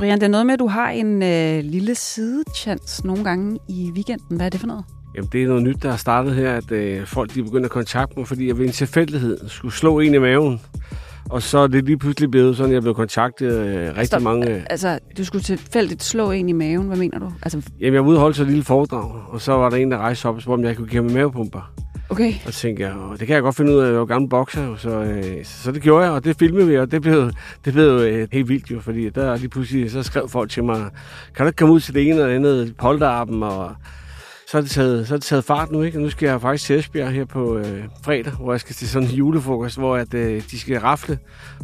Brian, det er noget med, at du har en øh, lille sidechance nogle gange i weekenden. Hvad er det for noget? Jamen, det er noget nyt, der har startet her, at øh, folk de begynder at kontakte mig, fordi jeg ved en tilfældighed skulle slå en i maven. Og så er det lige pludselig blevet sådan, at jeg blev kontaktet øh, rigtig Stop. mange... Altså, du skulle tilfældigt slå en i maven. Hvad mener du? Altså, Jamen, jeg holde så et lille foredrag, og så var der en, der rejste op og spurgte, om jeg kunne give mig mavepumper. Okay. Og så tænkte jeg, "Åh, det kan jeg godt finde ud af, jeg var gammel bokser, jo." så, øh, så det gjorde jeg, og det filmede vi, og det blev, det blev øh, helt vildt jo, fordi der lige pludselig, så skrev folk til mig, kan du ikke komme ud til det ene eller andet polterappen, og så er det taget, så er det taget fart nu, ikke? Og nu skal jeg faktisk til Esbjerg her på øh, fredag, hvor jeg skal til sådan en julefrokost, hvor at, øh, de skal rafle.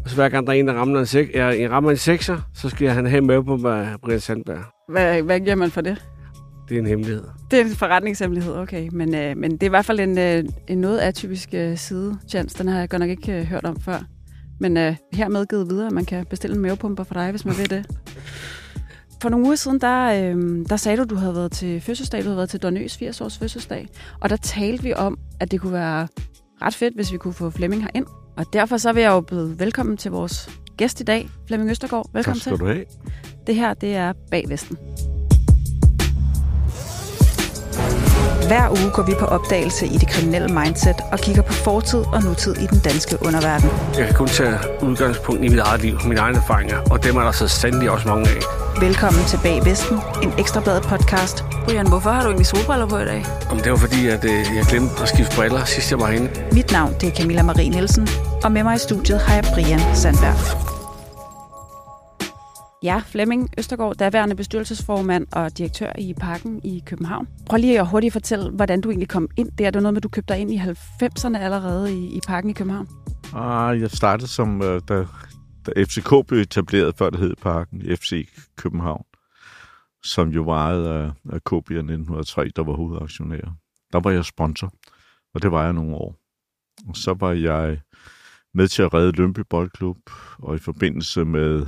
Og så hver gang der er en, der rammer en, sek- jeg, jeg rammer en sekser, så skal jeg have en have med på af Brian Sandberg. Hvad, hvad giver man for det? Det er en hemmelighed. Det er en forretningshemmelighed, okay. Men, øh, men det er i hvert fald en, øh, en noget atypisk øh, side, Chance. Den har jeg godt nok ikke øh, hørt om før. Men øh, hermed givet videre, at man kan bestille en mavepumper for dig, hvis man vil det. For nogle uger siden, der, øh, der sagde du, du havde været til fødselsdag. Du havde været til Dornøs 80 års fødselsdag. Og der talte vi om, at det kunne være ret fedt, hvis vi kunne få Flemming herind. Og derfor så vil jeg jo byde velkommen til vores gæst i dag, Flemming Østergaard. Velkommen tak skal til. du have. Det her, det er Bag Vesten. Hver uge går vi på opdagelse i det kriminelle mindset og kigger på fortid og nutid i den danske underverden. Jeg kan kun tage udgangspunkt i mit eget liv, mine egne erfaringer, og dem er der så sandelig også mange af. Velkommen til Bag Vesten, en ekstrabladet podcast. Brian, hvorfor har du egentlig solbriller på i dag? Om det var fordi, at øh, jeg glemte at skifte briller, sidst jeg var herinde. Mit navn det er Camilla Marie Nielsen, og med mig i studiet har jeg Brian Sandberg. Ja, Flemming Østergaard, daværende bestyrelsesformand og direktør i Parken i København. Prøv lige at hurtigt fortælle, hvordan du egentlig kom ind der. Det var noget med, at du købte dig ind i 90'erne allerede i, i Parken i København. Ah, jeg startede som, øh, da, da FCK blev etableret, før det hed Parken, FC København, som jo var af, af KB i 1903, der var hovedaktionær. Der var jeg sponsor, og det var jeg nogle år. Og så var jeg med til at redde Lønby Boldklub, og i forbindelse med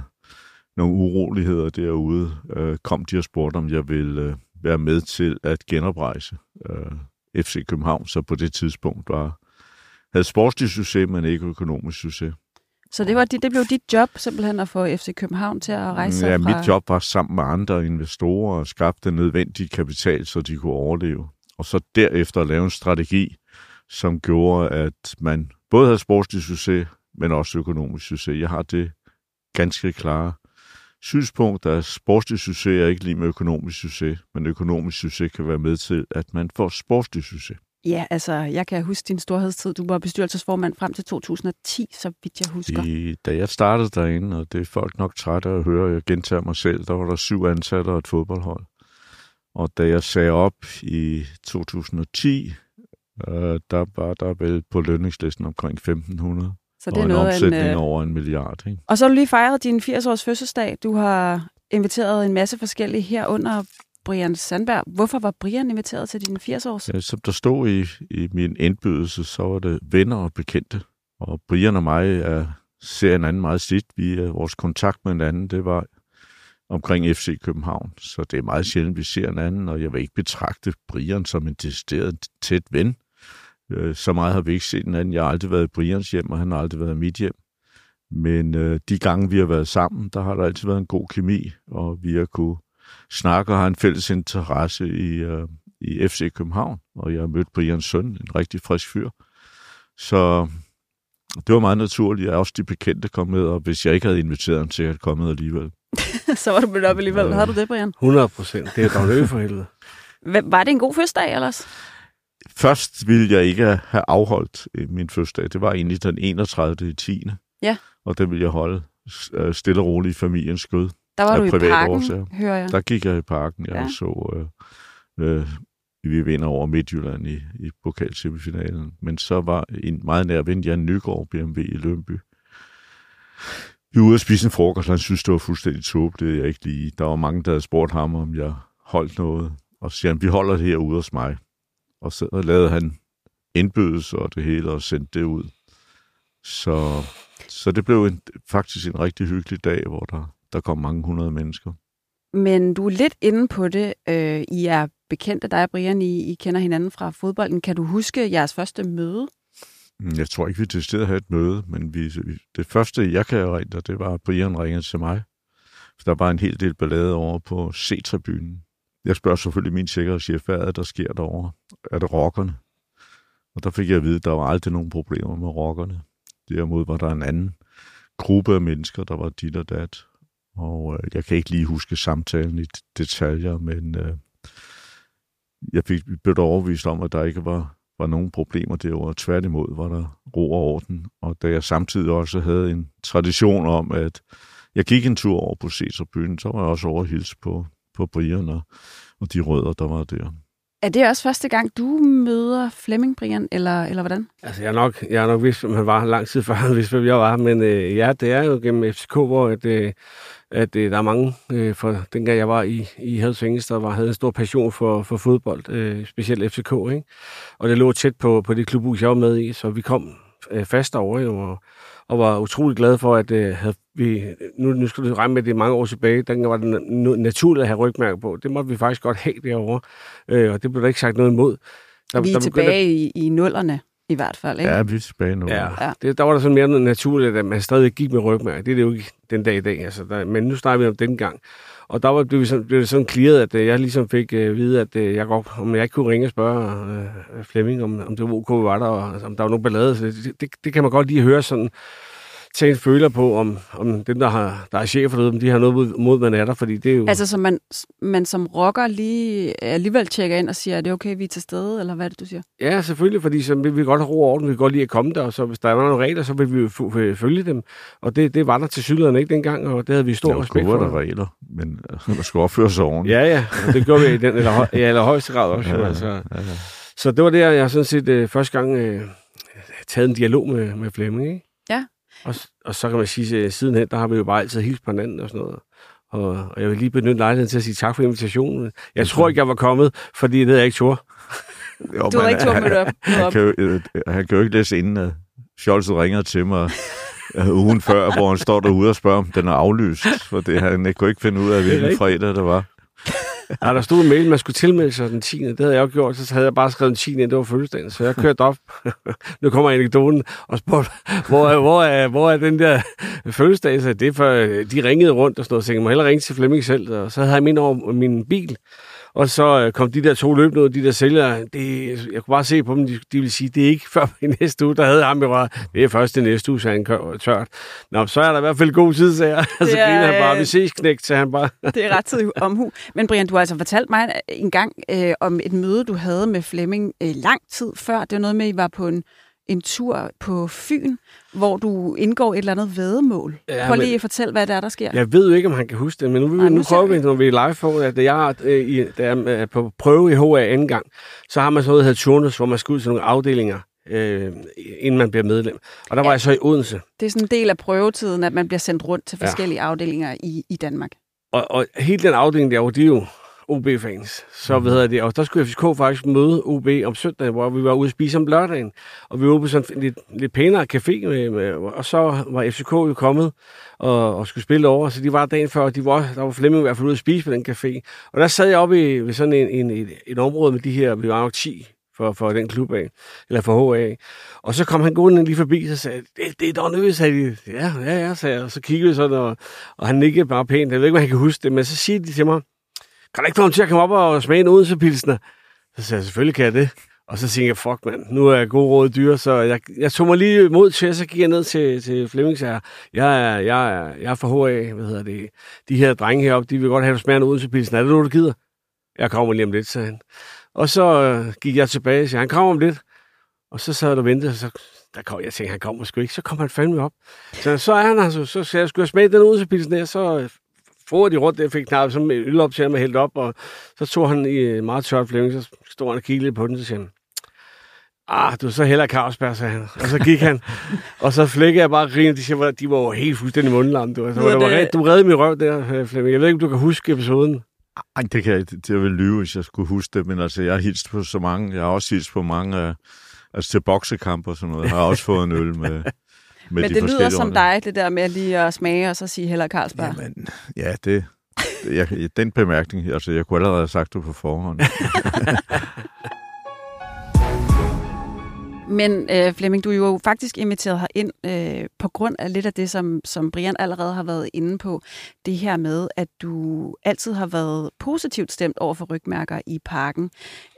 nogle uroligheder derude, øh, kom de og spurgte, om jeg ville øh, være med til at genoprejse øh, FC København, så på det tidspunkt var havde sportslig succes, men ikke økonomisk succes. Så det, var, dit- det blev dit job simpelthen at få FC København til at rejse sig ja, fra... mit job var sammen med andre investorer og skaffe den nødvendige kapital, så de kunne overleve. Og så derefter lave en strategi, som gjorde, at man både havde sportslig succes, men også økonomisk succes. Jeg har det ganske klare synspunkt, at sportslig succes er ikke lige med økonomisk succes, men økonomisk succes kan være med til, at man får sportslig succes. Ja, altså, jeg kan huske din storhedstid. Du var bestyrelsesformand frem til 2010, så vidt jeg husker. I, da jeg startede derinde, og det er folk nok trætte at høre, jeg gentager mig selv, der var der syv ansatte og et fodboldhold. Og da jeg sagde op i 2010, øh, der var der vel på lønningslisten omkring 1500. Så det og er en noget en... omsætning Øh... over en milliard. Ikke? Og så har du lige fejret din 80-års fødselsdag. Du har inviteret en masse forskellige herunder Brian Sandberg. Hvorfor var Brian inviteret til din 80-års? Ja, som der stod i, i min indbydelse, så var det venner og bekendte. Og Brian og mig er, ser hinanden meget slidt. Vi er, vores kontakt med hinanden, det var omkring FC København. Så det er meget sjældent, vi ser hinanden, og jeg vil ikke betragte Brian som en decideret tæt ven. Øh, Så meget har vi ikke set hinanden. Jeg har aldrig været i Brians hjem, og han har aldrig været i mit hjem. Men øh, de gange, vi har været sammen, der har der altid været en god kemi, og vi har kunne snakke og have en fælles interesse i, øh, i FC København. Og jeg har mødt Brians søn, en rigtig frisk fyr. Så det var meget naturligt, at også de bekendte kom med, og hvis jeg ikke havde inviteret ham til at komme med alligevel. så var du mødt op alligevel. Ja. Havde du det, Brian? 100 procent. Det er dog for helvede. Var det en god fødselsdag ellers? Først ville jeg ikke have afholdt øh, min fødselsdag. Det var egentlig den 31. i 10. Ja. Og det ville jeg holde øh, stille og roligt i familiens skød. Der var du i parken, årsager. hører jeg. Der gik jeg i parken, jeg Ja. så, øh, øh, vi vinder over Midtjylland i, i pokalsemifinalen. Men så var en meget nær ven, Jan Nygaard, BMW i Lønby. Vi var ude at spise en frokost, og han synes, det var fuldstændig tåbeligt, jeg ikke lige. Der var mange, der havde spurgt ham, om jeg holdt noget. Og så siger han, vi holder det her ude hos mig. Og så lavede han indbydelse og det hele, og sendte det ud. Så, så det blev en, faktisk en rigtig hyggelig dag, hvor der, der kom mange hundrede mennesker. Men du er lidt inde på det. Øh, I er bekendte, dig og Brian, I, I kender hinanden fra fodbolden. Kan du huske jeres første møde? Mm, Jeg tror ikke, vi til stedet havde et møde, men vi, det første, jeg kan erindre, det var, at Brian ringede til mig Så der var en hel del ballade over på C-tribunen. Jeg spørger selvfølgelig min sikkerhedschef, hvad er det, der sker derovre? Er det rockerne? Og der fik jeg at vide, at der var aldrig nogen problemer med rockerne. Derimod var der en anden gruppe af mennesker, der var dit og dat. Og øh, jeg kan ikke lige huske samtalen i detaljer, men øh, jeg fik, blev overbevist om, at der ikke var, var nogen problemer derovre. Tværtimod var der ro og orden. Og da jeg samtidig også havde en tradition om, at jeg gik en tur over på Cæsarbyen, så var jeg også over hilse på, på Brian og, og de rødder, der var der. Er det også første gang, du møder Flemming Brian, eller, eller hvordan? Altså, jeg har nok, jeg nok vidst, hvem han var lang tid før, han vidste, hvem jeg var. Men øh, ja, det er jo gennem FCK, hvor at, øh, at øh, der er mange, øh, for dengang jeg var i, i Hells der var, havde en stor passion for, for fodbold, øh, specielt FCK, ikke? Og det lå tæt på, på det klubhus, jeg var med i, så vi kom fast over, jo, og, og var utrolig glad for, at øh, havde vi, nu, nu skal du regne med, at det er mange år tilbage, dengang var det naturligt at have rygmærke på. Det måtte vi faktisk godt have derovre, øh, og det blev der ikke sagt noget imod. Der, vi er der tilbage at... i, i nullerne i hvert fald, ikke? Ja, vi er tilbage nu. Ja, ja. Det, der var der sådan mere naturligt, at man stadig gik med rygmærke. Det er det jo ikke den dag i dag, altså. Der, men nu snakker vi om den gang. Og der var, blev, sådan, blev det sådan clearet, at øh, jeg ligesom fik at vide, at øh, jeg godt, om jeg ikke kunne ringe og spørge Flemming, om, om det var OK, var der, og altså, om der var nogen ballade. Så det, det, det, kan man godt lige høre sådan, tage en føler på, om, om dem, der, har, der er chefer derude, om de har noget mod, mod man er der, fordi det er jo... Altså, så man, man som rocker lige alligevel tjekker ind og siger, er det okay, vi er til stede, eller hvad er det, du siger? Ja, selvfølgelig, fordi så vil vi godt have ro og orden, vi vil godt lide at komme der, og så hvis der er nogle regler, så vil vi jo følge dem. Og det, det var der til sydligerne ikke dengang, og det havde vi stor respekt for. Der regler, men øh, der skulle opføre sig ordentligt. Ja, ja, og det gjorde vi i den eller, i allerhøjeste grad også. Ja, altså. ja, ja. Så det var det, jeg sådan set øh, første gang øh, taget en dialog med, med Flemming, ikke? Ja. Og, og så kan man sige, at sidenhen, der har vi jo bare altid hilst på hinanden og sådan noget. Og, og jeg vil lige benytte lejligheden til at sige tak for invitationen. Jeg tror ikke, jeg var kommet, fordi det er jeg ikke tror. Jo, du har ikke tur med op. Han kan, jo, han kan jo ikke læse inden, at Scholz ringer til mig uh, ugen før, hvor han står derude og spørger, om den er aflyst. For det, han kunne ikke finde ud af, hvilken fredag det var. Ja, der stod en mail, man skulle tilmelde sig den 10. Det havde jeg jo gjort, så havde jeg bare skrevet den 10. det var fødselsdagen. Så jeg kørte op, nu kommer anekdoten, og spurgte, hvor, er, hvor, er, hvor er den der fødselsdag? Så det for, de ringede rundt og stod og tænkte, må hellere ringe til Flemming selv. Og så havde jeg min over min bil, og så øh, kom de der to løbende ud, de der sælgere. Det, jeg kunne bare se på dem, de, de ville sige, det er ikke før i næste uge, der havde ham i røret. Det er først i næste uge, sagde han tørt. Nå, så er der i hvert fald god tid, sagde jeg. så griner han bare, vi ses knægt, sagde han bare. det er ret tid omhu. Men Brian, du har altså fortalt mig en gang øh, om et møde, du havde med Flemming øh, lang tid før. Det var noget med, at I var på en en tur på Fyn, hvor du indgår et eller andet vedemål. Ja, Prøv lige at fortælle, hvad det er, der sker. Jeg ved jo ikke, om han kan huske det, men nu, Nej, nu, nu prøver vi, når vi er live for, at jeg øh, da jeg er på prøve i HA anden gang, så har man sådan noget, der hedder turnus, hvor man skal ud til nogle afdelinger, øh, inden man bliver medlem. Og der ja. var jeg så i Odense. Det er sådan en del af prøvetiden, at man bliver sendt rundt til forskellige ja. afdelinger i, i Danmark. Og, og hele den afdeling derovre, de er jo OB-fans. Så mm. hvad hedder det, og der skulle FCK faktisk møde OB om søndagen, hvor vi var ude at spise om lørdagen. Og vi var på sådan en lidt, lidt pænere café, med, med, og så var FCK jo kommet og, og skulle spille over, så de var dagen før, og de var, der var Flemming i hvert fald ude at spise på den café. Og der sad jeg oppe i ved sådan en, en, et, et område med de her, vi var nok 10 for, for den klub af, eller for HA. Og så kom han gående lige forbi, og sagde, det, det er dog nødt, sagde de. Ja, ja, ja, sagde jeg. Og så kiggede vi sådan, og, og han nikkede bare pænt. Jeg ved ikke, om han kan huske det, men så siger de til mig, kan du ikke få ham til at komme op og smage en Odense-pilsner? Så sagde jeg, selvfølgelig kan jeg det. Og så tænkte jeg, fuck mand, nu er jeg god råd dyr, så jeg, jeg tog mig lige mod til, så gik jeg ned til, til Flemming, jeg, jeg er, jeg er, jeg er fra HA, hvad hedder det, de her drenge heroppe, de vil godt have, at du smager en Odense-pilsner. Er det noget, du gider? Jeg kommer lige om lidt, sagde han. Og så øh, gik jeg tilbage og sagde, han kommer om lidt. Og så sad jeg og ventede, og så der kom, jeg tænkte, han kommer sgu ikke. Så kom han fandme op. Så, så er han altså, så sagde jeg, skulle jeg smage den Odense-pilsner, så øh, for de rundt, der fik knappet sådan en øl op til ham og hældt op, og så tog han i meget tørt flæmning, så stod han og kiggede på den, så siger han, ah, du er så heller Carlsberg, sagde han. Og så gik han, og så flækkede jeg bare grin, de siger, de var jo helt fuldstændig mundlamme. Du, altså, det... var, du redde min røv der, Flemming. Jeg ved ikke, om du kan huske episoden. Ej, det kan jeg, det, jeg vil lyve, hvis jeg skulle huske det, men altså, jeg har hilst på så mange, jeg har også hilst på mange, altså til boksekamp og sådan noget, jeg har også fået en øl med Men de det lyder som dig, det der med lige at smage og så sige heller Carlsberg. Jamen, ja, det, jeg, den bemærkning, altså jeg kunne allerede have sagt det på forhånd. Men øh, Flemming, du er jo faktisk inviteret her ind øh, på grund af lidt af det, som, som Brian allerede har været inde på. Det her med, at du altid har været positivt stemt over for rygmærker i parken.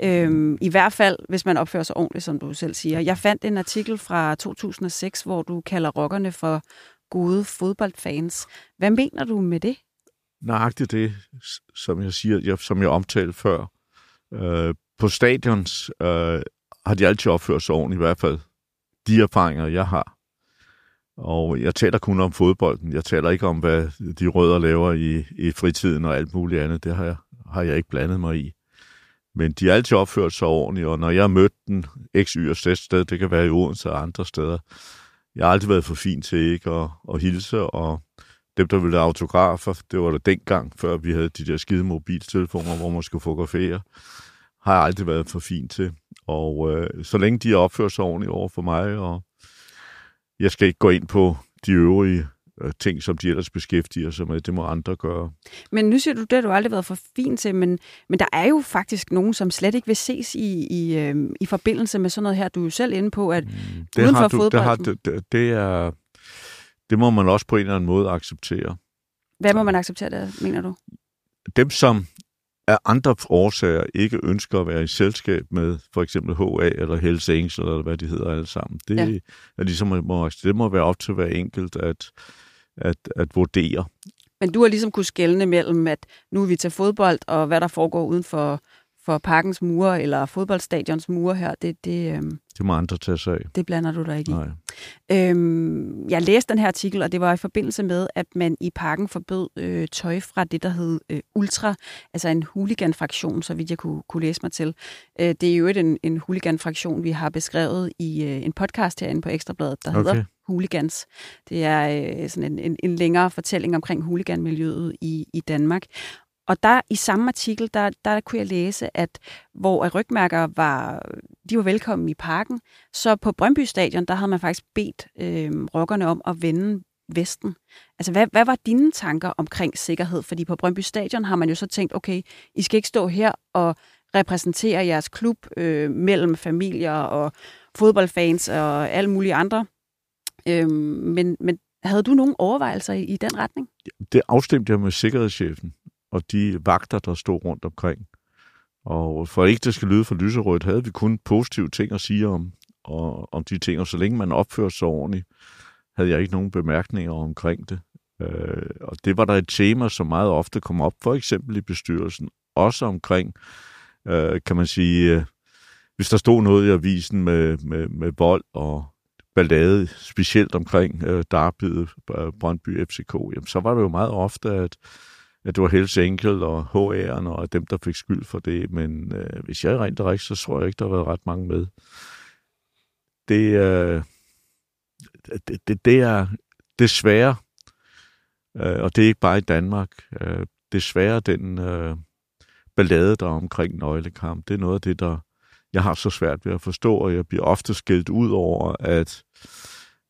Øh, I hvert fald, hvis man opfører sig ordentligt, som du selv siger. Jeg fandt en artikel fra 2006, hvor du kalder rockerne for gode fodboldfans. Hvad mener du med det? Nøjagtigt det, som jeg siger, jeg, som jeg omtalte før. Øh, på stadions øh, har de altid opført sig ordentligt, i hvert fald de erfaringer, jeg har. Og jeg taler kun om fodbolden. Jeg taler ikke om, hvad de rødder laver i, i fritiden og alt muligt andet. Det har jeg, har jeg ikke blandet mig i. Men de har altid opført sig ordentligt, og når jeg har mødt den x, y og z sted, det kan være i Odense og andre steder, jeg har altid været for fin til ikke at, at hilse, og dem, der ville have autografer, det var det dengang, før vi havde de der skide mobiltelefoner, hvor man skulle fotografere, har jeg aldrig været for fin til. Og øh, så længe de opført sig ordentligt over for mig, og jeg skal ikke gå ind på de øvrige øh, ting, som de ellers beskæftiger sig med. Det må andre gøre. Men nu siger du, det har du aldrig været for fin til, men, men der er jo faktisk nogen, som slet ikke vil ses i, i, øh, i forbindelse med sådan noget her. Du er jo selv inde på, at mm, det uden for du, det, har, det, det, er, det må man også på en eller anden måde acceptere. Hvad må man acceptere der, mener du? Dem, som af andre årsager ikke ønsker at være i selskab med for eksempel HA eller Hells Angels, eller hvad de hedder alle sammen. Det, ja. er ligesom, må, det må være op til hver enkelt at, at, at vurdere. Men du har ligesom kunne skælne mellem, at nu er vi til fodbold, og hvad der foregår uden for, for parkens mure eller fodboldstadions mure her, det, det, øhm, det må andre tage sig af. Det blander du dig ikke Nej. i. Øhm, jeg læste den her artikel, og det var i forbindelse med, at man i parken forbød øh, tøj fra det, der hed øh, Ultra, altså en huliganfraktion, så vidt jeg kunne, kunne læse mig til. Øh, det er jo en, en huliganfraktion, vi har beskrevet i øh, en podcast herinde på Ekstrabladet, der okay. hedder Hooligans. Det er øh, sådan en, en, en længere fortælling omkring huliganmiljøet i, i Danmark. Og der i samme artikel, der, der kunne jeg læse, at hvor rygmærker var, de var velkommen i parken, så på Brøndby Stadion, der havde man faktisk bedt øh, rockerne om at vende Vesten. Altså, hvad, hvad var dine tanker omkring sikkerhed? Fordi på Brøndby Stadion har man jo så tænkt, okay, I skal ikke stå her og repræsentere jeres klub øh, mellem familier og fodboldfans og alle mulige andre. Øh, men, men havde du nogle overvejelser i, i den retning? Det afstemte jeg med sikkerhedschefen og de vagter, der stod rundt omkring. Og for ikke det skal lyde for lyserødt, havde vi kun positive ting at sige om, og, om de ting, og så længe man opførte sig ordentligt, havde jeg ikke nogen bemærkninger omkring det. Øh, og det var der et tema, som meget ofte kom op, for eksempel i bestyrelsen, også omkring, øh, kan man sige, øh, hvis der stod noget i avisen med, med, med vold og ballade, specielt omkring øh, Darbyet, Brøndby FCK, jamen, så var det jo meget ofte, at at det var Hells Angel og HR'en og dem, der fik skyld for det. Men øh, hvis jeg er rent rigtigt, så tror jeg ikke, der har været ret mange med. Det, øh, det, det, det er desværre, øh, og det er ikke bare i Danmark, øh, desværre den øh, ballade, der er omkring nøglekamp, det er noget af det, der jeg har så svært ved at forstå, og jeg bliver ofte skældt ud over, at,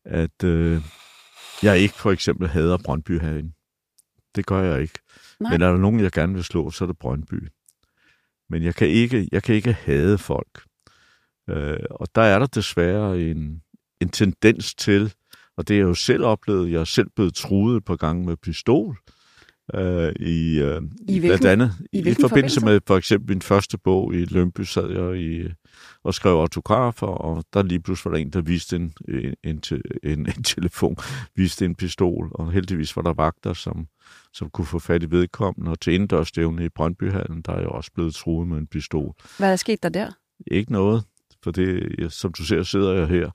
at øh, jeg ikke for eksempel hader Brøndby herinde. Det gør jeg ikke. Nej. Men er der nogen, jeg gerne vil slå, så er det Brøndby. Men jeg kan ikke, jeg kan ikke hade folk. Øh, og der er der desværre en, en tendens til, og det er jeg jo selv oplevet, jeg er selv blevet truet på gange med pistol, øh, i, øh, I, hvilken, blandt andet i, i forbindelse, forbindelse med for eksempel min første bog i Lønby, sad jeg i, og skrev autografer, og der lige pludselig var der en, der viste en, en, en, en, en telefon, viste en pistol, og heldigvis var der vagter, som, som kunne få fat i vedkommende, og til indendørsstævne i Brøndbyhallen, der er jeg også blevet truet med en pistol. Hvad er der sket der der? Ikke noget, for det, som du ser, sidder jeg her.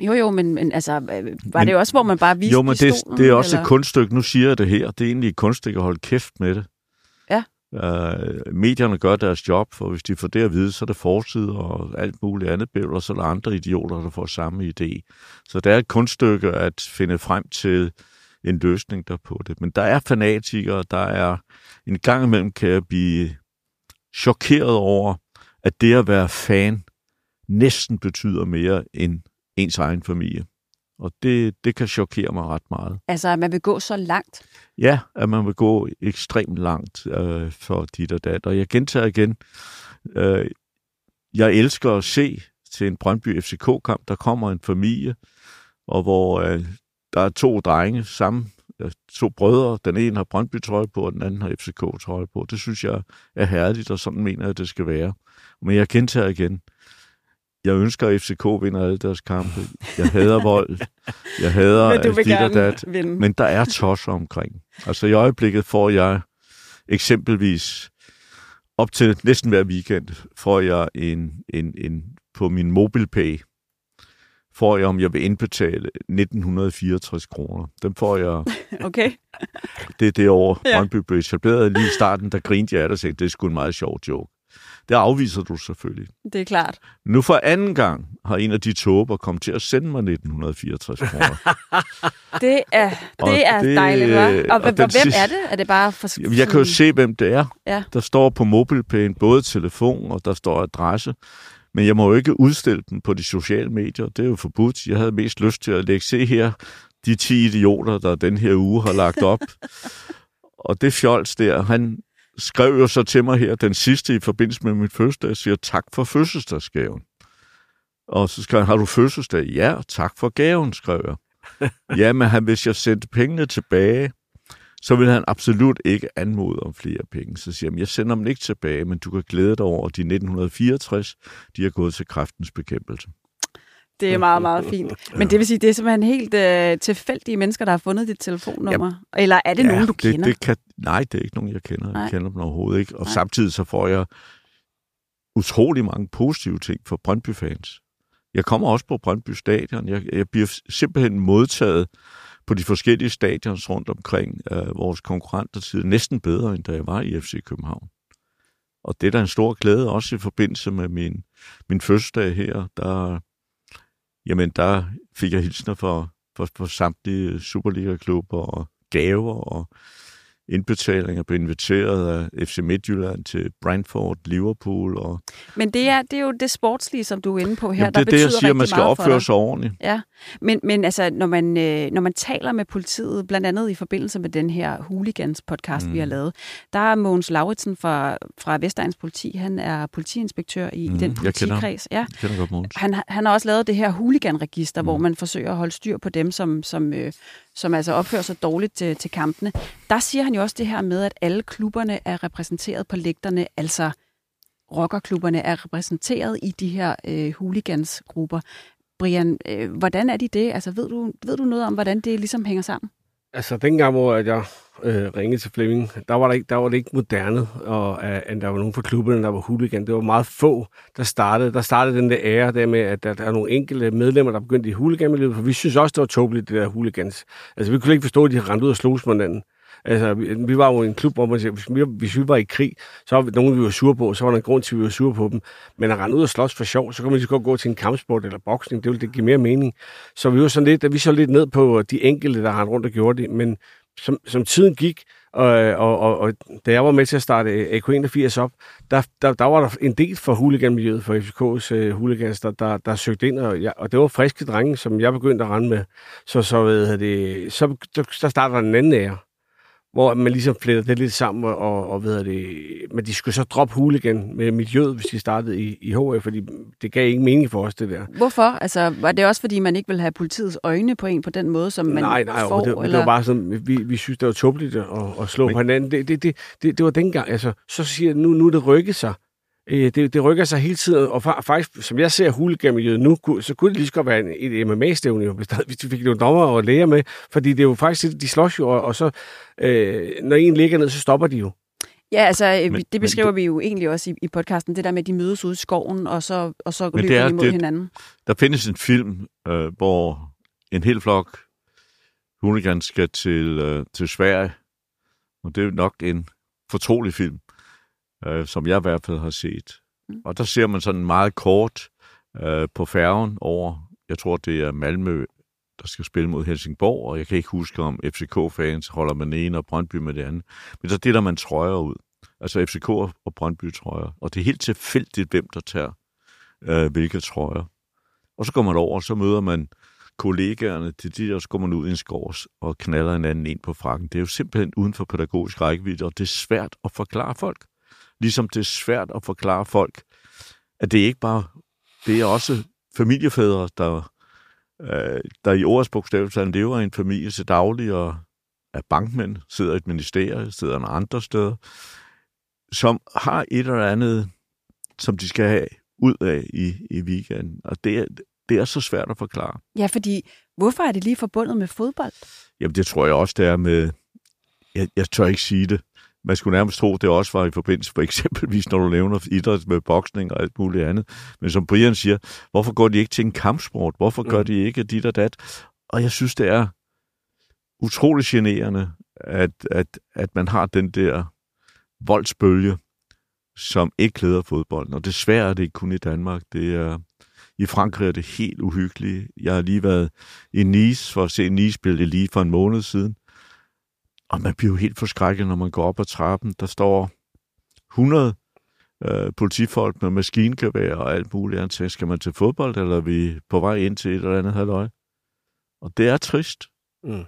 Jo, jo, men, men altså, var men, det også, hvor man bare viste Jo, men det, det er også eller? et kunststykke. Nu siger jeg det her. Det er egentlig et kunststykke at holde kæft med det. Ja. Uh, medierne gør deres job, for hvis de får det at vide, så er det forside og alt muligt andet bøvl, og så er der andre idioter, der får samme idé. Så det er et kunststykke at finde frem til en løsning der på det. Men der er fanatikere, der er en gang imellem kan jeg blive chokeret over, at det at være fan næsten betyder mere end ens egen familie. Og det, det kan chokere mig ret meget. Altså, at man vil gå så langt? Ja, at man vil gå ekstremt langt øh, for dit og dat. Og jeg gentager igen, øh, jeg elsker at se til en Brøndby FCK-kamp. Der kommer en familie, og hvor øh, der er to drenge sammen, to brødre. Den ene har Brøndby-trøje på, og den anden har FCK-trøje på. Det synes jeg er herligt, og sådan mener jeg, det skal være. Men jeg gentager igen. Jeg ønsker, at FCK vinder alle deres kampe. Jeg hader vold. Jeg hader Men du vil dit og dat. vinde. Men der er tosser omkring. Altså i øjeblikket får jeg eksempelvis op til næsten hver weekend, får jeg en, en, en på min MobilePay, får jeg, om jeg vil indbetale 1964 kroner. Dem får jeg, Okay. det er det år, Ja. Brøndby blev etableret. Lige i starten, der grinte jeg af det og sagde, det er sgu en meget sjov joke. Det afviser du selvfølgelig. Det er klart. Nu for anden gang har en af de tåber kommet til at sende mig 1964 kroner. Det er, Og det er det- dejligt, hva'? Og, og og hvem sidste- er det? Er det bare for... Jamen, jeg kan jo se, hvem det er. Ja. Der står på MobilePay både telefon, og der står adresse. Men jeg må jo ikke udstille dem på de sociale medier. Det er jo forbudt. Jeg havde mest lyst til at lægge, se her, de 10 idioter, der den her uge har lagt op. og det fjols der, han skrev jo så til mig her, den sidste i forbindelse med min fødselsdag, siger tak for fødselsdagsgaven. Og så skrev han, har du fødselsdag? Ja, tak for gaven, skrev jeg. ja, men han, hvis jeg sendte pengene tilbage, så vil han absolut ikke anmode om flere penge. Så siger han, jeg sender dem ikke tilbage, men du kan glæde dig over, at de 1964, de er gået til kræftens bekæmpelse. Det er meget, meget fint. Men det vil sige, det er simpelthen helt øh, tilfældige mennesker, der har fundet dit telefonnummer? Eller er det nogen, du det, kender? Det kan, nej, det er ikke nogen, jeg kender. Nej. Jeg kender dem overhovedet ikke. Og Nej. samtidig så får jeg utrolig mange positive ting fra Brøndby-fans. Jeg kommer også på Brøndby Stadion. Jeg, jeg bliver simpelthen modtaget på de forskellige stadions rundt omkring øh, vores konkurrenter til næsten bedre, end da jeg var i FC København. Og det er da en stor glæde, også i forbindelse med min, min fødselsdag her. Der, jamen, der fik jeg hilsner for, for, for samtlige Superliga-klubber og gaver og indbetalinger. Blev inviteret af FC Midtjylland til Brentford, Liverpool. Og, Men det er, det er jo det sportslige, som du er inde på her, jamen, der det er det, jeg betyder siger, man skal opføre sig ordentligt. Ja, men, men altså, når man, øh, når man taler med politiet, blandt andet i forbindelse med den her Hooligans-podcast, mm. vi har lavet, der er Mogens Lauritsen fra, fra Vestegns Politi, han er politiinspektør i mm, Mm, den jeg kender politikreds. Ja. Jeg kender godt Mogens. Han, har- han har også lavet det her hooligan-register, mm. hvor Mm. man forsøger at holde styr på dem, som, som, øh, som altså opfører sig dårligt til, til kampene. Der siger han jo også det her med, at alle klubberne er repræsenteret på lægterne, altså rockerklubberne er repræsenteret i de her øh, hooligans-grupper. Brian, øh, hvordan er de det? Altså, ved du, ved du noget om, hvordan det ligesom hænger sammen? Altså, dengang, hvor at jeg øh, ringede til Flemming, der var, der, ikke, der var det ikke moderne, og øh, at der var nogen fra klubberne, der var hooligan. Det var meget få, der startede. Der startede den der ære der med, at der, der er nogle enkelte medlemmer, der begyndte i hooliganmiljøet, for vi synes også, det var tåbeligt, det der hooligans. Altså, vi kunne ikke forstå, at de rendte ud og slogs med hinanden. Altså, vi, vi var jo i en klub, hvor man siger, hvis vi, hvis vi var i krig, så var vi nogen, vi var sure på, så var der en grund til, at vi var sure på dem. Men at rende ud og slås for sjov, så kan man lige godt gå til en kampsport eller boksning, det ville det give mere mening. Så vi var sådan lidt, at vi så lidt ned på øh, de enkelte, der rendte rundt og gjorde det, men som, som tiden gik, og, og, og, og da jeg var med til at starte øh, AK81 op, der, der, der var der en del for huliganmiljøet, for FCK's uh, øh, huligans, der, der, der søgte ind, og, jeg, og det var friske drenge, som jeg begyndte at rende med. Så, så, ved det, så, der, der starter der en anden ære, hvor man ligesom fletter det lidt sammen, og, og, ved det, men de skulle så droppe hooligan med miljøet, hvis de startede i, i HF, fordi det gav ikke mening for os, det der. Hvorfor? Altså, var det også, fordi man ikke vil have politiets øjne på en på den måde, som man nej, nej, får? det, det eller? var bare sådan, vi, vi synes, det var tåbeligt at, at slå Men- på hinanden. Det, det, det, det, det var dengang, altså, så siger jeg, nu, nu er det rykket sig. Øh, Det, det rykker sig hele tiden, og fa- faktisk, som jeg ser hooliganmiljøet nu, så kunne det lige så godt være en- et MMA-stævne, hvis, de fik nogle dommer og læger med, fordi det er jo faktisk, de slås jo, og, og så, øh, når en ligger ned, så stopper de jo. Ja, altså, men, Men- det beskriver men vi jo egentlig også i, i podcasten, det der med, at de mødes ude i skoven, og så, og så løber det er- de imod det- hinanden. Der findes en film, øh, hvor en hel flok hooligans skal til, øh, til Sverige, og det er nok en fortrolig film, øh, som jeg i hvert fald har set. Mm. Og der ser man sådan meget kort øh, på færgen over, jeg tror det er Malmø, der skal spille mod Helsingborg, og jeg kan ikke huske, om FCK-fans holder med den ene og Brøndby med det andet. Men så deler man trøjer ud. Altså FCK og Brøndby-trøjer. Og det er helt tilfældigt, hvem der tager øh, hvilke trøjer. Og så går man over, og så møder man kollegaerne til de, og så går man ud i en skov og knaller hinanden ind på frakken. Det er jo simpelthen uden for pædagogisk rækkevidde, og det er svært at forklare folk. Ligesom det er svært at forklare folk, at det ikke bare det er også familiefædre, der, øh, der i ordets bogstavelse lever i en familie til daglig og er bankmænd, sidder i et ministerie, sidder nogle andre steder, som har et eller andet, som de skal have ud af i, i weekenden. Og det er, det er så svært at forklare. Ja, fordi hvorfor er det lige forbundet med fodbold? Jamen, det tror jeg også, det er med... Jeg, jeg tør ikke sige det. Man skulle nærmest tro, det også var i forbindelse for eksempelvis, når du nævner idræt med boksning og alt muligt andet. Men som Brian siger, hvorfor går de ikke til en kampsport? Hvorfor gør mm. de ikke dit og dat? Og jeg synes, det er utrolig generende, at, at, at man har den der voldsbølge, som ikke klæder fodbolden. Og desværre er det ikke kun i Danmark. Det er, I Frankrig er det helt uhyggeligt. Jeg har lige været i Nice for at se Nice spille lige for en måned siden. Og man bliver jo helt forskrækket, når man går op ad trappen. Der står 100 øh, politifolk med maskingevær og alt muligt andet. Skal man til fodbold, eller er vi på vej ind til et eller andet halvøje? Og det er trist. Mm.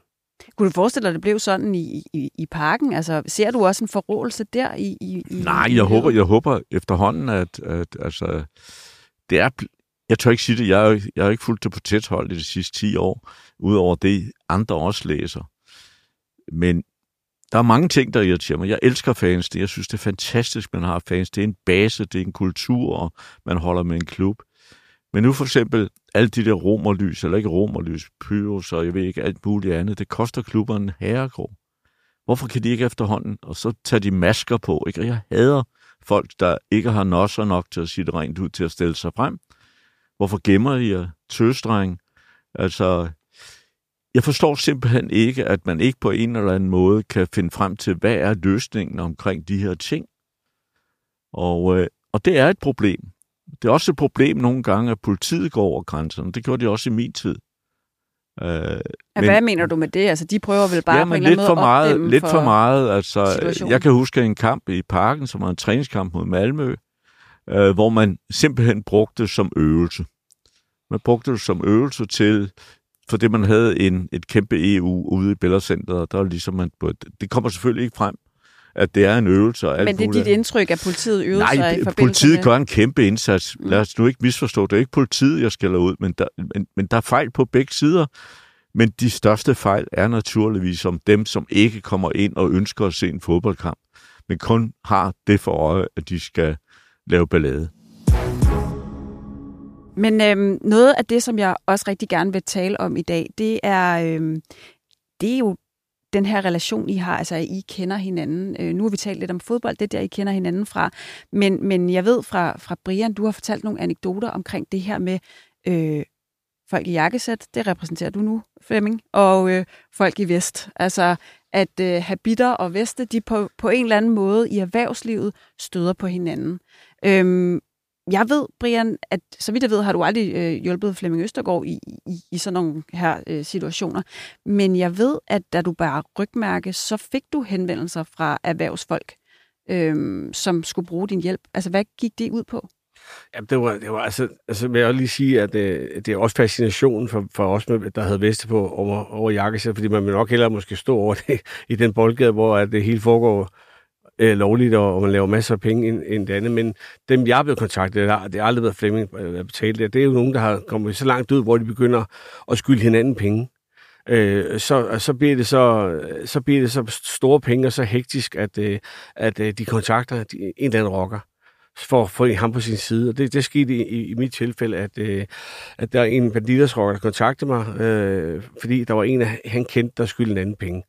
Kunne du forestille dig, at det blev sådan i, i, i parken? Altså, ser du også en forrådelse der i, i, i Nej, jeg håber, jeg håber efterhånden, at, at altså, det er, jeg tør ikke sige det, jeg, jeg har ikke fulgt det på tæt hold i de sidste 10 år, udover det, andre også læser. Men der er mange ting, der irriterer mig. Jeg elsker fans. Det. Jeg synes, det er fantastisk, man har fans. Det er en base, det er en kultur, og man holder med en klub. Men nu for eksempel, alle de der romerlys, eller ikke romerlys, pyros og jeg ved ikke, alt muligt andet, det koster klubberne en. Hvorfor kan de ikke efterhånden, og så tager de masker på, ikke? Og jeg hader folk, der ikke har nosser nok til at sige det rent ud til at stille sig frem. Hvorfor gemmer I jer tøstreng? Altså, jeg forstår simpelthen ikke, at man ikke på en eller anden måde kan finde frem til, hvad er løsningen omkring de her ting. Og, øh, og det er et problem. Det er også et problem nogle gange, at politiet går over grænserne. Det gjorde de også i min tid. Øh, ja, men, hvad mener du med det? Altså, de prøver vel bare ja, på en lidt eller anden for meget, Lidt for, for meget. Altså, jeg kan huske en kamp i parken, som var en træningskamp mod Malmø, øh, hvor man simpelthen brugte det som øvelse. Man brugte det som øvelse til, fordi man havde en, et kæmpe EU ude i Bellacenteret, der var ligesom man, det kommer selvfølgelig ikke frem, at det er en øvelse. Og alt Men det er dit indtryk, at politiet øvede Nej, sig i forbindelse politiet med... gør en kæmpe indsats. Lad os nu ikke misforstå, det er ikke politiet, jeg skælder ud, men der, men, men der er fejl på begge sider. Men de største fejl er naturligvis om dem, som ikke kommer ind og ønsker at se en fodboldkamp, men kun har det for øje, at de skal lave ballade. Men øhm, noget af det, som jeg også rigtig gerne vil tale om i dag, det er, øhm, det er jo den her relation, I har, altså I kender hinanden. Øh, nu har vi talt lidt om fodbold, det er der, I kender hinanden fra. Men, men jeg ved fra, fra Brian, du har fortalt nogle anekdoter omkring det her med øh, folk i jakkesæt, det repræsenterer du nu, Flemming, og øh, folk i vest. Altså at øh, habitter og veste, de på, på en eller anden måde i erhvervslivet støder på hinanden. Øhm, jeg ved, Brian, at så vidt jeg ved, har du aldrig øh, hjulpet Flemming Østergaard i, i, i sådan nogle her øh, situationer. Men jeg ved, at da du bare rygmærke, så fik du henvendelser fra erhvervsfolk, øh, som skulle bruge din hjælp. Altså, hvad gik det ud på? Ja, det var, det var altså, altså vil jeg lige sige, at øh, det er også fascinationen for, for os, med, der havde veste på over, over jakkesæt, fordi man vil nok hellere måske stå over det i den boldgade, hvor at det hele foregår øh, lovligt, og, man laver masser af penge end, end det andet. Men dem, jeg er blevet kontaktet, der, det har aldrig været Flemming, øh, der betalt det. Det er jo nogen, der har kommet så langt ud, hvor de begynder at skylde hinanden penge. Øh, så, så, bliver det så, så bliver det så store penge og så hektisk, at, øh, at øh, de kontakter de, en eller anden rocker for at få ham på sin side. Og det, det skete i, i mit tilfælde, at, øh, at der er en banditersrocker, der kontaktede mig, øh, fordi der var en, han kendte, der skyldte en anden penge.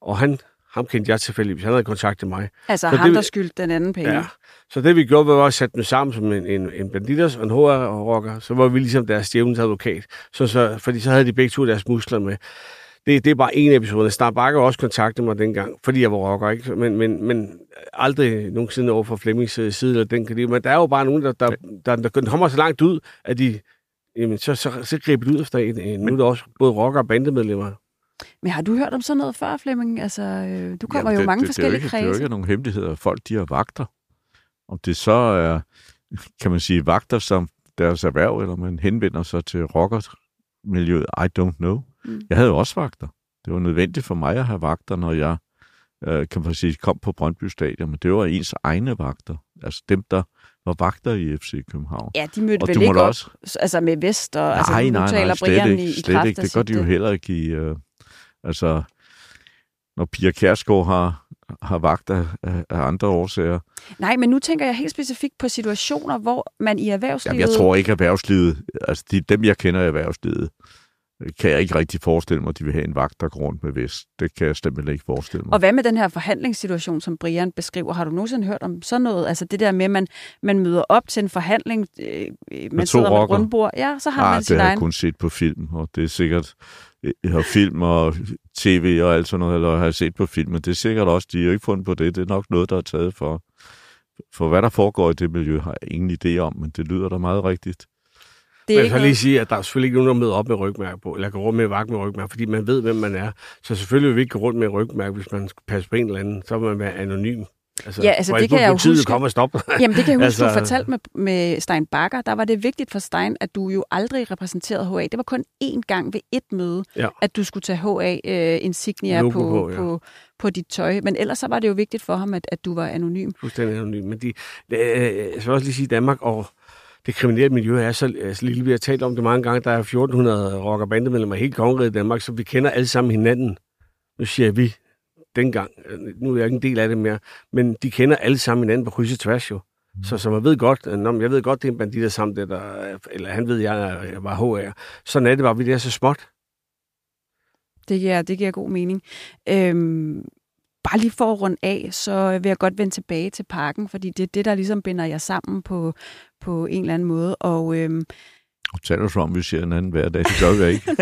Og han ham kendte jeg tilfældigvis. Han havde kontaktet mig. Altså så ham, det, der skyldte den anden penge? Ja. Så det vi gjorde, var at sætte dem sammen som en, en, en banditers og en HR-rocker. Så var vi ligesom deres djævnens advokat. Så, så, fordi så havde de begge to deres muskler med. Det, det er bare en episode. Star Bakker også kontaktede mig dengang, fordi jeg var rocker, ikke? Men, men, men aldrig nogensinde over for Flemmings side. Eller den, men der er jo bare nogen, der, der, der, der, der kommer så langt ud, at de jamen, så, så, så griber de ud efter en. Nu er der også både rocker og bandemedlemmer. Men har du hørt om sådan noget før, Flemming? Altså, øh, du kommer Jamen, det, jo mange det, forskellige det kredse. Det er jo ikke nogen hemmeligheder. Folk, de har vagter. Om det så er, kan man sige, vagter som deres erhverv, eller man henvender sig til rockermiljøet, I don't know. Mm. Jeg havde jo også vagter. Det var nødvendigt for mig at have vagter, når jeg øh, kan man sige, kom på Brøndby Stadion, men det var ens egne vagter. Altså dem, der var vagter i FC København. Ja, de mødte Og vel du ikke op, også- altså med vest, og altså, nej, nu nej, nej, slet ikke, i, i slet kraft ikke. Det gør de jo øh, heller ikke i... Øh, altså, når Pia Kjærsgaard har, har vagt af, af, af andre årsager. Nej, men nu tænker jeg helt specifikt på situationer, hvor man i erhvervslivet... Jamen, jeg tror ikke, erhvervslivet... Altså, de, dem, jeg kender i erhvervslivet, kan jeg ikke rigtig forestille mig, at de vil have en vagt, der går rundt med vest. Det kan jeg simpelthen ikke forestille mig. Og hvad med den her forhandlingssituation, som Brian beskriver? Har du nogensinde hørt om sådan noget? Altså det der med, at man, man møder op til en forhandling, øh, man to sidder med et rockere? rundbord. Ja, så har Ah, man sin det har jeg egen. kun set på film, og det er sikkert... Jeg har film og tv og alt sådan noget, eller har jeg set på film, men det er sikkert også, de har jo ikke fundet på det. Det er nok noget, der er taget for... For hvad der foregår i det miljø, har jeg ingen idé om, men det lyder da meget rigtigt. Det er Jeg ikke kan noget, lige sige, at der er selvfølgelig ikke nogen, der møder op med rygmærke på, eller går rundt med vagt med rygmærke, fordi man ved, hvem man er. Så selvfølgelig vil vi ikke gå rundt med rygmærke, hvis man skal passe på en eller anden. Så vil man være anonym. Altså, Ja, altså, det kan jeg jo huske. komme og stoppe. Jamen, det kan jeg huske, altså... Du fortalte med, med Stein Bakker. Der var det vigtigt for Stein, at du jo aldrig repræsenterede HA. Det var kun én gang ved et møde, Ja. at du skulle tage HA-insignia Logo på, på, ja. på, på dit tøj. Men ellers så var det jo vigtigt for ham, at, at du var anonym. fuldstændig anonym. Men de, øh, jeg skal også lige sige, Danmark og det kriminelle miljø er så, er så lille. Vi har talt om det mange gange. Der er 1400 rock- og bandemedlemmer i hele kongeriget i Danmark, så vi kender alle sammen hinanden. Nu siger vi dengang. Nu er jeg ikke en del af det mere. Men de kender alle sammen hinanden på kryds og tværs jo. Så, så man ved godt, at nå, men jeg ved godt, det er en bandit, der sammen det, der, eller han ved, jeg, jeg var HR. Sådan er det bare, vi det er så småt. Det giver, det giver god mening. Øhm, bare lige for at runde af, så vil jeg godt vende tilbage til parken, fordi det er det, der ligesom binder jer sammen på, på en eller anden måde. Og øhm, taler så om, vi ser en anden hver dag. Det gør vi ikke.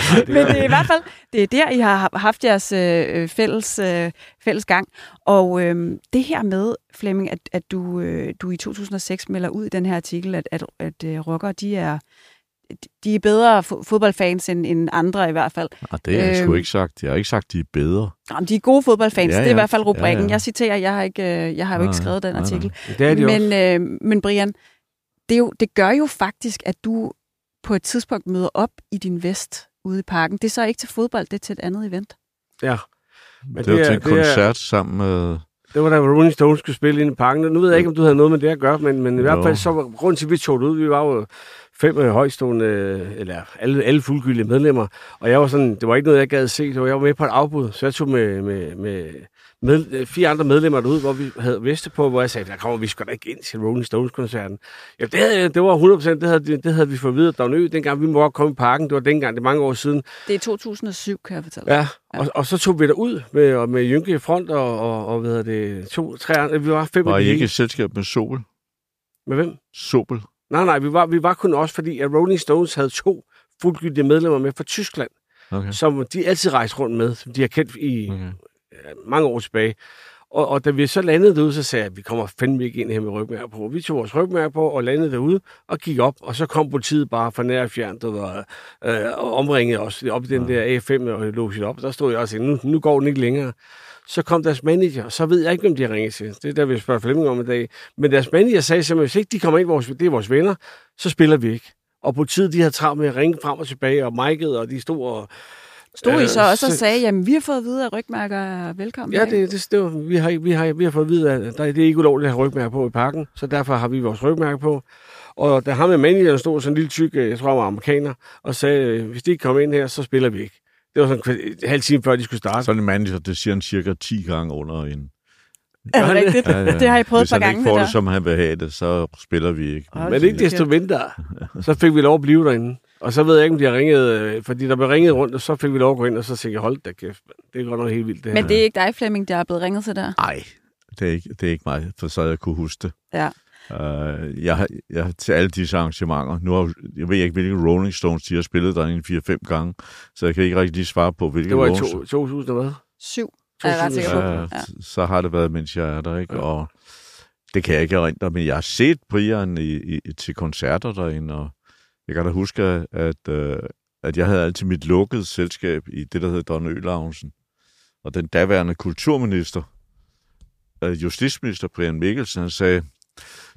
Men det er i hvert fald det er der, I har haft jeres øh, fælles, øh, fælles gang. Og øh, det her med, Flemming, at, at du, øh, du i 2006 melder ud i den her artikel, at, at, at øh, rockere, de er, de er bedre fo- fodboldfans end, end andre i hvert fald. Og det har jeg sgu Øhm. ikke sagt. Jeg har ikke sagt, de er bedre. Jamen, de er gode fodboldfans, Ja, det er i ja. hvert fald rubrikken. Ja, ja. Jeg citerer, jeg har, ikke, øh, jeg har jo Nej, ikke skrevet den nej, nej. artikel. Det er de også. Men, øh, men Brian, det, er jo, det gør jo faktisk, at du på et tidspunkt møder op i din vest ude i parken. Det er så ikke til fodbold, det er til et andet event. Ja. Men det var det er- til en det er- koncert sammen med... Det var da Rolling Stones skulle spille ind i parken. Nu ved jeg ikke, om du havde noget med det at gøre, men, men i hvert fald så var grunden til, at vi tog det ud. Vi var jo fem øh, højstående, øh, eller alle, alle fuldgyldige medlemmer. Og jeg var sådan, det var ikke noget, jeg gad se. Det var, jeg var med på et afbud, så jeg tog med, med, med, med øh, fire andre medlemmer derud, hvor vi havde veste på, hvor jeg sagde, der kommer vi sgu da ikke ind til Rolling Stones-koncerten. Ja, det, havde, det var 100%, det havde, det havde vi fået videre der dengang vi må godt komme i parken. Det var dengang, det er mange år siden. Det er 2007, kan jeg fortælle. Ja, og, og så tog vi derud med, og med Jynke i front, og, og, og hvad hedder det, to, tre andre. Vi var fem Var I ikke et selskab med Sobel? Med hvem? Sobel? Nej, nej, vi var, vi var kun også, fordi at Rolling Stones havde to fuldgyldige medlemmer med fra Tyskland, Okay. som de altid rejste rundt med, som de har kendt i okay. mange år tilbage. Og, og da vi så landede derude, så sagde jeg, at vi kommer fandme ikke ind her med rygmærker på. Vi tog vores rygmærker på og landede derude og gik op, og så kom politiet bare fra nær og fjernt og, øh, og omringede os op i den der A5 og låste op. Der stod jeg også nu, nu går den ikke længere. Så kom deres manager, og så ved jeg ikke, hvem de har ringet til. Det er der, vi spørger Flemming om i dag. Men deres manager sagde simpelthen, hvis ikke de kommer ind, vores, det er vores venner, så spiller vi ikke. Og politiet, de havde travlt med at ringe frem og tilbage, og Michael, og de stod og... Stod I Øh, så også og så- sagde, jamen vi har fået at vide, at rygmærker er velkommen? Ja, det, det, det var, vi, har, vi, har, vi har fået at vide, at der, det er ikke ulovligt at have rygmærker på i parken, så derfor har vi vores rygmærker på. Og da ham med manageren stod sådan en lille tyk, øh, jeg tror han var amerikaner, og sagde, hvis de ikke kommer ind her, så spiller vi ikke. Det var sådan en halv time før, de skulle starte. Sådan en manager, det siger han cirka 10 gange under en... Er det rigtigt? Det har I prøvet Hvis et par han gange, ikke får det der. som han vil have det, så spiller vi ikke. Hold Men ikke desto mindre, så fik vi lov at blive derinde. Og så ved jeg ikke, om de har ringet, øh, fordi der blev ringet rundt, og så fik vi lov at gå ind, og så tænkte jeg, hold da kæft, det er godt nok helt vildt det her. Men det er ikke dig, Flemming, der er blevet ringet til der? Nej, det er ikke, det er ikke mig, for så jeg kunne huske det. Ja. Uh, jeg, har- jeg, til alle disse arrangementer, nu har, jeg ved ikke, hvilke Rolling Stones de har spillet der en 4-5 gange, så jeg kan ikke rigtig lige svare på, hvilke det var i Rolling to, 2000 og hvad? Syv, er jeg ret sikker på. Ja, så har det været, mens jeg er der, ikke? Ja. Og det kan jeg ikke erindre, men jeg har set Brian i, i, til koncerter derinde, og jeg kan da huske, at, øh, at jeg havde altid mit lukkede selskab i det, der hedder Don Ø-loungen. Og den daværende kulturminister, øh, justitsminister Brian Mikkelsen, han sagde,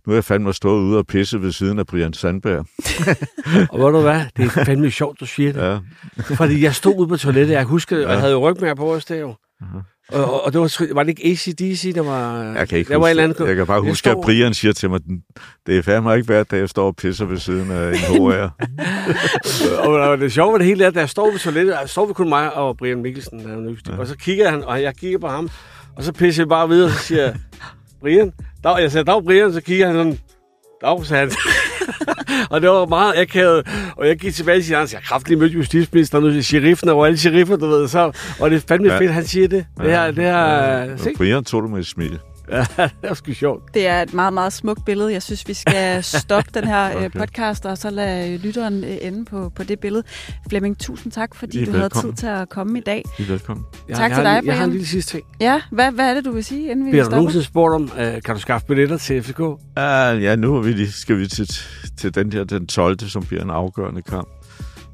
nu er jeg fandme stået ude og pisse ved siden af Brian Sandberg. Og ved du hvad, det er fandme sjovt, du siger det. Ja, Fordi jeg stod ude på toilettet, jeg husker og jeg havde jo rygmærker på os der jo. Aha. Og, og det var, var det ikke ACDC, der var... Jeg kan ikke der var huske, anden, jeg kan bare Jeg huske, at står- Brian siger til mig, det er fandme ikke hver dag, jeg står og pisser ved siden af en HR. og, og det sjove ved det hele er, at der står ved toilettet, der står vi kun mig og Brian Mikkelsen, der er ja. og så kigger han, og jeg kigger på ham, og så pisser jeg bare videre, og så siger jeg, Brian, dag, jeg sagde, dag Brian, så kigger han sådan, dag, sagde og det var meget akavet, og jeg gik tilbage til han, jeg kraftigt mødt justitsministeren, nu sheriffen og alle sheriffer, du ved, så, og det er fandme Ja. ja. fedt, han siger det. Det her, det her, ja. Og Brian tog det med et smil. Ja, det er sgu sjovt. Det er et meget, meget smukt billede. Jeg synes, vi skal stoppe den her okay. Okay. podcast, og så lade lytteren øh, ende på, på det billede. Flemming, tusind tak, fordi I du havde tid til at komme i dag. I er velkommen. Jeg, Tak jeg til har, dig, en- Jeg har en Brian. lille sidste ting. Ja, hvad, hvad er det, du vil sige, inden vi du stopper? nogensinde spurgt om, øh, kan du skaffe billetter til FCK? Uh, ja, nu er vi lige, skal vi til, til den der, den 12., som bliver en afgørende kamp.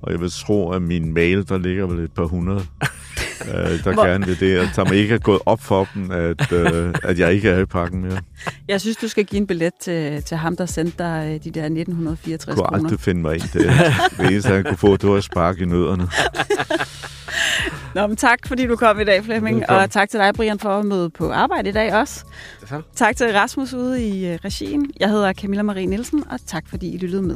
Og jeg vil tro, at min mail, der ligger vel et par hundrede, uh, der Hvor- gerne vil det. Og som ikke er gået op for dem, at, uh, at jeg ikke er i pakken mere. Jeg synes, du skal give en billet til, til ham, der sendte dig øh, de der 1964 Jeg kunne kroner. aldrig finde mig i det. Det eneste, han kunne få, det var at sparke i nødderne. Nå, men tak, fordi du kom i dag, Flemming. Velkommen. Og tak til dig, Brian, for at møde på arbejde i dag også. Så. Tak til Rasmus ude i øh, regien. Jeg hedder Camilla Marie Nielsen, og tak fordi I lyttede med.